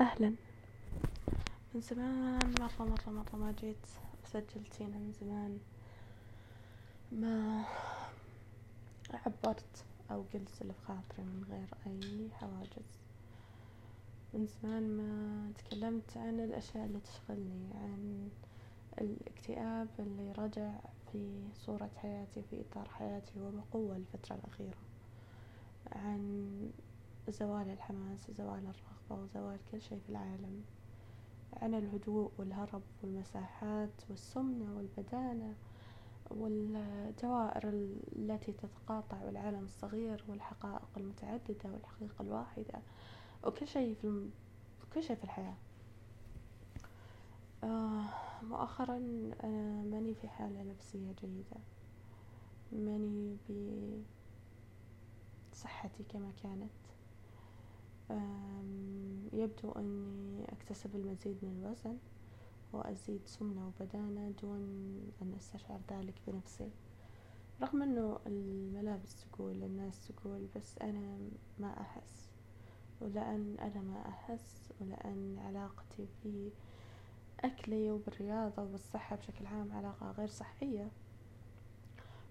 أهلا. من زمان مرة مرة مرة ما جيت سجلت من زمان. ما عبرت أو قلت اللي بخاطري من غير أي حواجز. من زمان ما تكلمت عن الأشياء اللي تشغلني عن الاكتئاب اللي رجع في صورة حياتي في إطار حياتي وبقوة الفترة الأخيرة. عن زوال الحماس وزوال الرغبة وزوال كل شيء في العالم. عن الهدوء والهرب والمساحات والسمنة والبدانة والدوائر التي تتقاطع والعالم الصغير والحقائق المتعددة والحقيقة الواحدة وكل شيء في. كل شيء في الحياة. آه مؤخرا أنا ماني في حالة نفسية جيدة. ماني بصحتي كما كانت. يبدو أني أكتسب المزيد من الوزن وأزيد سمنة وبدانة دون أن أستشعر ذلك بنفسي. رغم أنه الملابس تقول الناس تقول بس أنا ما أحس. ولأن أنا ما أحس ولأن علاقتي بأكلي وبالرياضة وبالصحة بشكل عام علاقة غير صحية.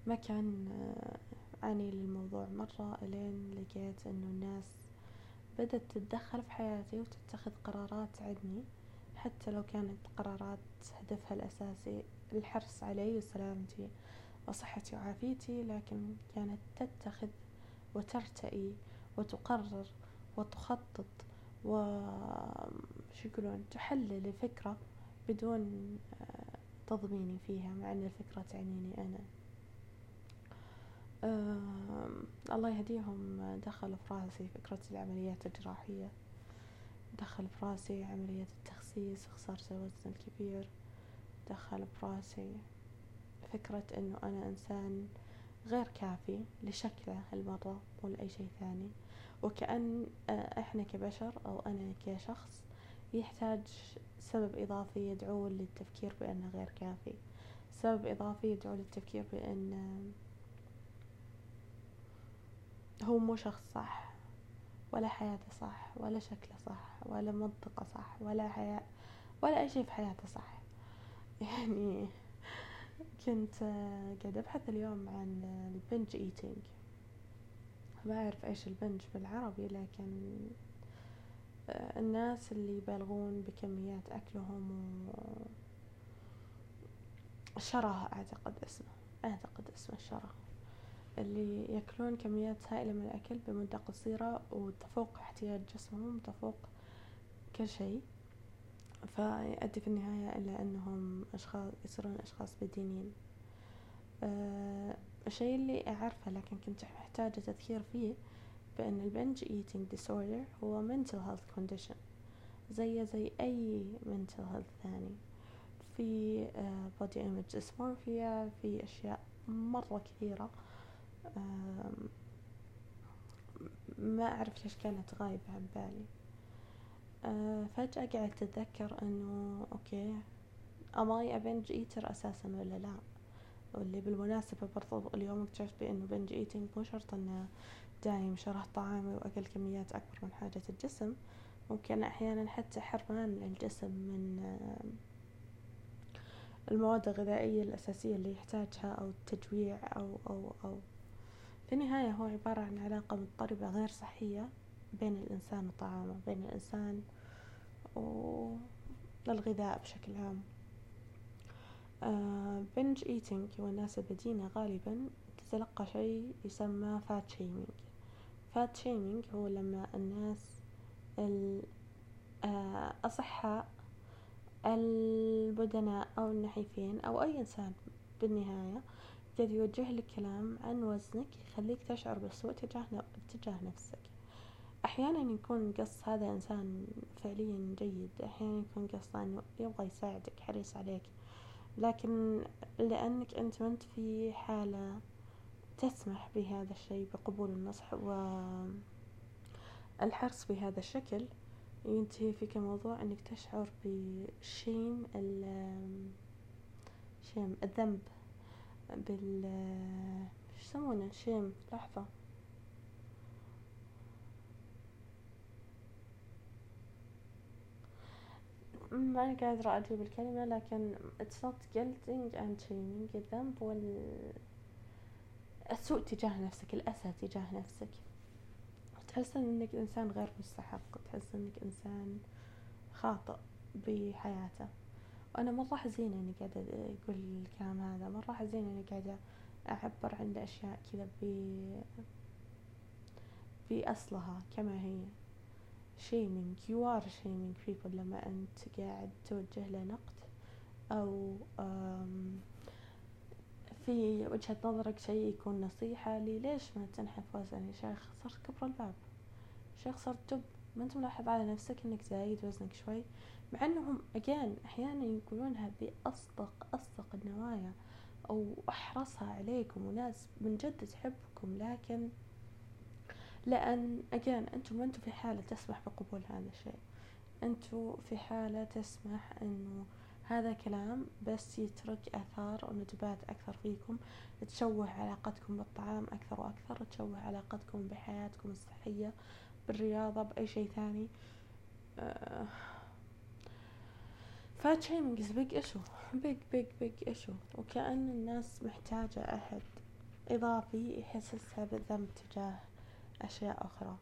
ما كان أعني للموضوع. مرة ألين لقيت أنه الناس بدأت تتدخل في حياتي وتتخذ قرارات عني حتى لو كانت قرارات هدفها الأساسي الحرص علي وسلامتي وصحتي وعافيتي لكن كانت تتخذ وترتئي وتقرر وتخطط و شو يقولون تحلل الفكرة بدون آه، تضميني فيها مع أن الفكرة تعنيني أنا. آه الله يهديهم. دخل في راسي فكرة العمليات الجراحية. دخل في راسي عملية التخسيس خسارة الوزن الكبير. دخل في راسي فكرة إنه أنا إنسان غير كافي لشكله المرة ولأي شيء ثاني. وكأن آه، إحنا كبشر أو أنا كشخص يحتاج سبب إضافي يدعو للتفكير بأنه غير كافي. سبب إضافي يدعو للتفكير بأن هو مو شخص صح ولا حياته صح ولا شكله صح ولا منطقة صح ولا حياة ولا أي شيء في حياته صح. يعني كنت قاعدة أبحث اليوم عن ال binge eating. ما أعرف إيش ال binge بالعربي لكن الناس اللي يبالغون بكميات أكلهم و شره أعتقد اسمه أعتقد اسمه الشره اللي يأكلون كميات هائلة من الأكل بمدة قصيرة وتفوق احتياج جسمهم تفوق كل شيء. فيؤدي في النهاية إلى أنهم أشخاص يصيرون أشخاص بدينين أه الشيء اللي أعرفه لكن كنت محتاجة تذكير فيه بأن ال binge eating disorder هو mental health condition زي زي أي mental health ثاني. في body image dysmorphia في أشياء مرة كثيرة ما أعرف ليش كانت غايبة عن بالي. أه فجأة قاعدة أتذكر أنه okay am I a binge eater أساسا ولا لا؟ واللي بالمناسبة برضو اليوم اكتشفت بأنه binge eating مو شرط أنه دايم شرح طعامي وأكل كميات أكبر من حاجة الجسم. ممكن أحيانا حتى حرمان الجسم من المواد الغذائية الأساسية اللي يحتاجها أو التجويع أو أو أو في النهاية هو عبارة عن علاقة مضطربة غير صحية بين الإنسان وطعامه بين الإنسان والغذاء بشكل عام. بنج uh, ايتينج والناس البدينة غالبا تتلقى شيء يسمى fat shaming fat shaming هو لما الناس الأصحاء البدناء أو النحيفين أو أي إنسان بالنهاية قاعد يوجه لك كلام عن وزنك يخليك تشعر بالسوء تجاه تجاه نفسك. أحيانا يكون قص هذا إنسان فعليا جيد أحيانا يكون قصة أنه يبغى يساعدك حريص عليك. لكن لأنك أنت ما أنت في حالة تسمح بهذا الشيء بقبول النصح والحرص بهذا الشكل ينتهي فيك الموضوع أنك تشعر بشيم شيم الذنب. بال إيش يسمونه؟ شيم. لحظة. ماني قادرة أجيب الكلمة لكن it's not guilting and shaming. الذنب وال السوء تجاه نفسك الأسى تجاه نفسك. تحس إنك إنسان غير مستحق تحس إنك إنسان خاطئ بحياته. وأنا مرة حزينة إني قاعدة أقول الكلام هذا مرة حزينة إني قاعدة أعبر عن الأشياء كذا ب بأصلها كما هي. Shaming. You are shaming people لما أنت قاعد توجه له نقد أو في وجهة نظرك شيء يكون نصيحة لي ليش ما تنحف وزن يا شيخ صرت كبر الباب. شيخ صرت جب ما انت ملاحظ على نفسك انك زايد وزنك شوي؟ مع انهم اجين أحيانا يقولونها بأصدق أصدق النوايا أو أحرصها عليكم وناس من جد تحبكم لكن لأن again أنتم ما أنتم في حالة تسمح بقبول هذا الشيء. أنتم في حالة تسمح إنه هذا كلام بس يترك آثار وندبات أكثر فيكم تشوه علاقتكم بالطعام أكثر وأكثر تشوه علاقتكم بحياتكم الصحية. بالرياضة بأي شيء ثاني. fat shaming is big issue big big big issue وكأن الناس محتاجة أحد إضافي يحسسها بالذنب تجاه أشياء أخرى.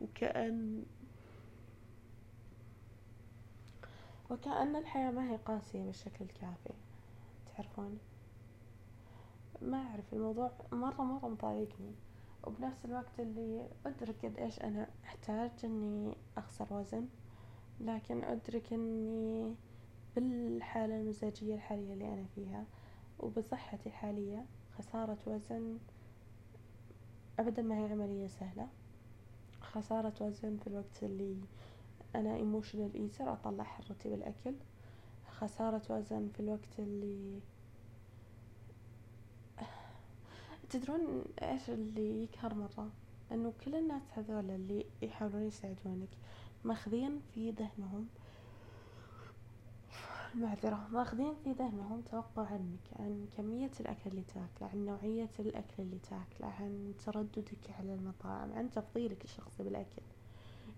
وكأن وكأن الحياة ما هي قاسية بالشكل الكافي. تعرفون؟ ما أعرف الموضوع مرة مرة مضايقني. وبنفس الوقت اللي أدرك قد إيش أنا أحتاج إني أخسر وزن لكن أدرك إني بالحالة المزاجية الحالية اللي أنا فيها وبصحتي الحالية خسارة وزن أبدا ما هي عملية سهلة. خسارة وزن في الوقت اللي أنا emotional eater أطلع حرتي بالأكل. خسارة وزن في الوقت اللي تدرون إيش اللي يقهر مرة؟ انه كل الناس هذول اللي يحاولون يساعدونك ماخذين في ذهنهم المعذرة ماخذين في ذهنهم توقع عنك عن كمية الأكل اللي تاكله عن نوعية الأكل اللي تاكله عن ترددك على المطاعم عن تفضيلك الشخصي بالأكل.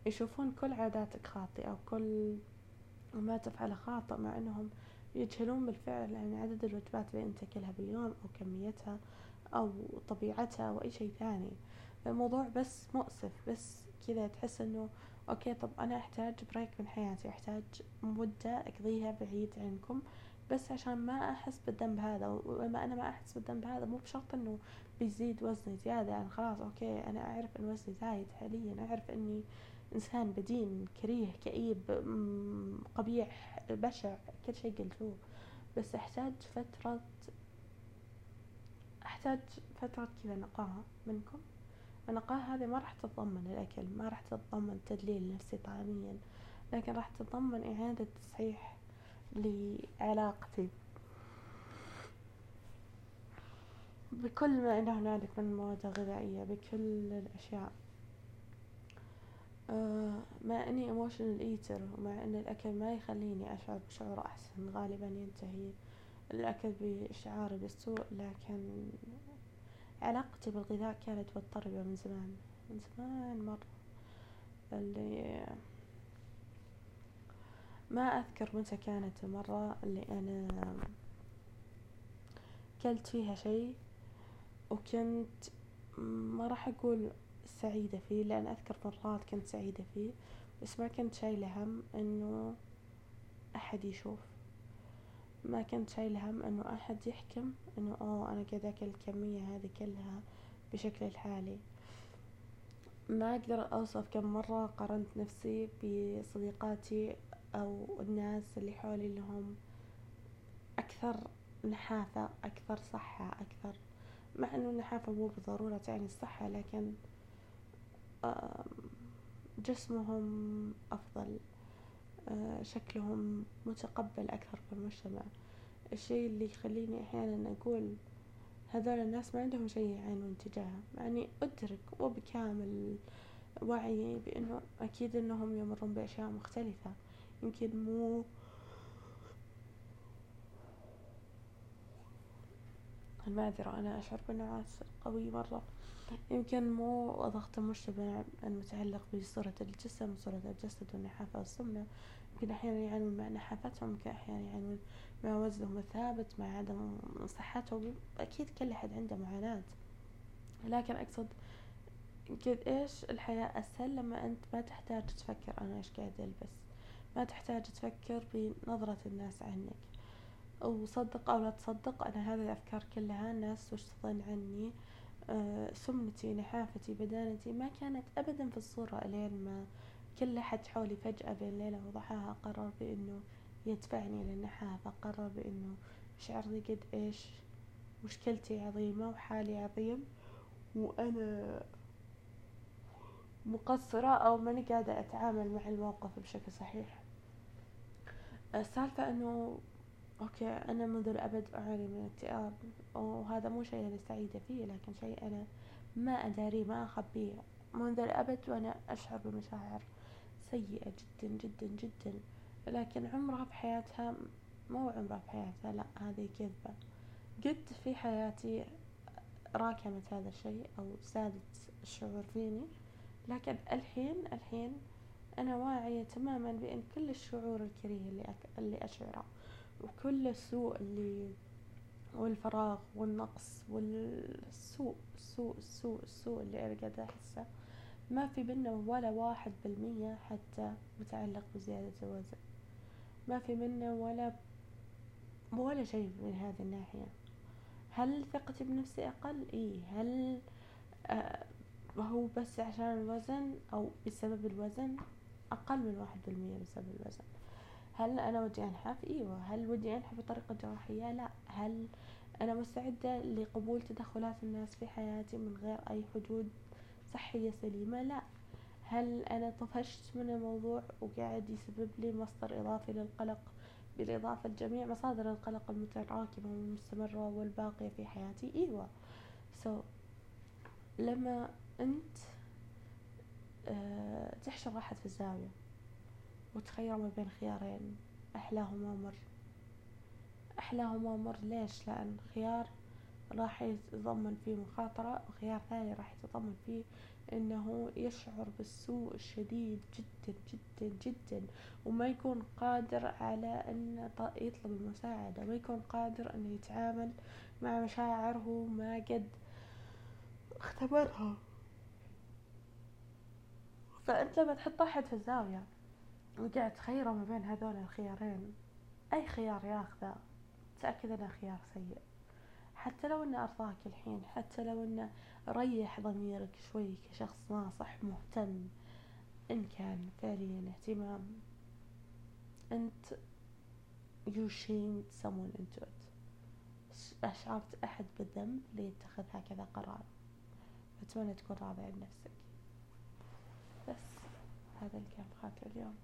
يشوفون كل عاداتك خاطئة وكل ما تفعله خاطئ مع أنهم يجهلون بالفعل عن عدد الوجبات اللي أنت تاكلها باليوم أو كميتها. أو طبيعتها أو أي شيء ثاني. الموضوع بس مؤسف بس كذا تحس أنه okay طب أنا أحتاج break من حياتي أحتاج مدة أقضيها بعيد عنكم بس عشان ما أحس بالذنب هذا ولما أنا ما أحس بالذنب هذا مو بشرط أنه بيزيد وزني زيادة. يعني خلاص okay أنا أعرف أن وزني زايد حاليا أعرف أني إنسان بدين كريه كئيب قبيح بشع كل شيء قلتوه. بس أحتاج فترة أحتاج فترة كذا نقاهة منكم. النقاهة هذه ما راح تتضمن الأكل ما راح تتضمن تدليل نفسي طعاميا لكن راح تتضمن إعادة تصحيح لعلاقتي. بكل ما إن هنالك من المواد الغذائية بكل الأشياء. آه مع إني emotional eater ومع إن الأكل ما يخليني أشعر بشعور أحسن غالبا ينتهي. الأكل بإشعاري بالسوء لكن علاقتي بالغذاء كانت مضطربة من زمان من زمان مرة. اللي ما أذكر متى كانت المرة اللي أنا كلت فيها شيء وكنت ما راح أقول سعيدة فيه لأن أذكر مرات كنت سعيدة فيه بس ما كنت شايلة هم إنه أحد يشوف. ما كنت شايلة هم إنه أحد يحكم إنه أوه أنا قاعدة أكل الكمية هذه كلها بشكل الحالي. ما أقدر أوصف كم مرة قارنت نفسي بصديقاتي أو الناس اللي حولي اللي هم أكثر نحافة أكثر صحة أكثر مع أنه النحافة مو بالضرورة تعني الصحة لكن جسمهم أفضل. آه، شكلهم متقبل أكثر في المجتمع. الشيء اللي يخليني أحيانا أقول هذول الناس ما عندهم شيء يعانون تجاهه يعني أدرك وبكامل وعي بأنه أكيد أنهم يمرون بأشياء مختلفة. يمكن مو المعذرة أنا أشعر بالنعاس قوي مرة. يمكن مو ضغط المجتمع المتعلق بصورة الجسم صورة الجسد والنحافة والسمنة. يمكن أحيانا يعانون مع نحافتهم يمكن أحيانا يعانون مع وزنهم الثابت مع عدم صحتهم. أكيد كل أحد عنده معاناة. لكن أقصد قد إيش الحياة أسهل لما أنت ما تحتاج تفكر أنا إيش قاعد ألبس. ما تحتاج تفكر بنظرة الناس عنك. وصدق أو لا تصدق أنا هذه الأفكار كلها الناس وش تظن عني؟ أه سمنتي نحافتي بدانتي ما كانت أبدا في الصورة ألين ما كل أحد حولي فجأة بين ليلة وضحاها قرر بأنه يدفعني للنحافة قرر بأنه شعرني قد إيش مشكلتي عظيمة وحالي عظيم وأنا مقصرة أو ماني قاعدة أتعامل مع الموقف بشكل صحيح. السالفة أنه أوكي أنا منذ الأبد أعاني من اكتئاب وهذا مو شيء أنا سعيدة فيه لكن شيء أنا ما أداريه ما أخبيه. منذ الأبد وأنا أشعر بمشاعر سيئة جدا جدا جدا. لكن عمرها في حياتها مو عمرها في حياتها لا هذه كذبة. قد في حياتي راكمت هذا الشيء أو زادت الشعور فيني لكن الحين الحين أنا واعية تماما بأن كل الشعور الكريه اللي, أك... اللي أشعره وكل السوء اللي والفراغ والنقص والسوء السوء السوء السوء اللي أنا قاعدة أحسه. ما في بينا ولا واحد بالمية حتى متعلق بزيادة الوزن. ما في منا ولا ولا شيء من هذه الناحية. هل ثقتي بنفسي أقل؟ إيه هل آه هو بس عشان الوزن أو بسبب الوزن؟ أقل من واحد بالمية بسبب الوزن. هل أنا ودي أنحف؟ إيوه هل ودي أنحف بطريقة جراحية؟ لا هل أنا مستعدة لقبول تدخلات الناس في حياتي من غير أي حدود صحية سليمة؟ لا هل أنا طفشت من الموضوع وقاعد يسبب لي مصدر إضافي للقلق بالإضافة لجميع مصادر القلق المتراكمة والمستمرة والباقية في حياتي إيوه so لما أنت أه تحشر واحد في الزاوية وتخير ما بين خيارين. أحلاهما مر. أحلاهما مر. ليش؟ لأن خيار راح يتضمن فيه مخاطرة وخيار ثاني راح يتضمن فيه إنه يشعر بالسوء الشديد جدا جدا جدا. وما يكون قادر على أن يطلب المساعدة. ما يكون قادر انه يتعامل مع مشاعره ما قد اختبرها. فأنت لما تحط احد في الزاوية وقاعد تخيره ما بين هذول الخيارين. أي خيار ياخذه تأكد إنه خيار سيء. حتى لو إنه أرضاك الحين حتى لو إنه ريح ضميرك شوي كشخص ناصح مهتم. إن كان فعليا اهتمام. أنت you shamed someone into it. أشعرت أحد بالذنب ليتخذ هكذا قرار. أتمنى تكون راضي عن نفسك. بس هذا اللي كان في خاطري اليوم.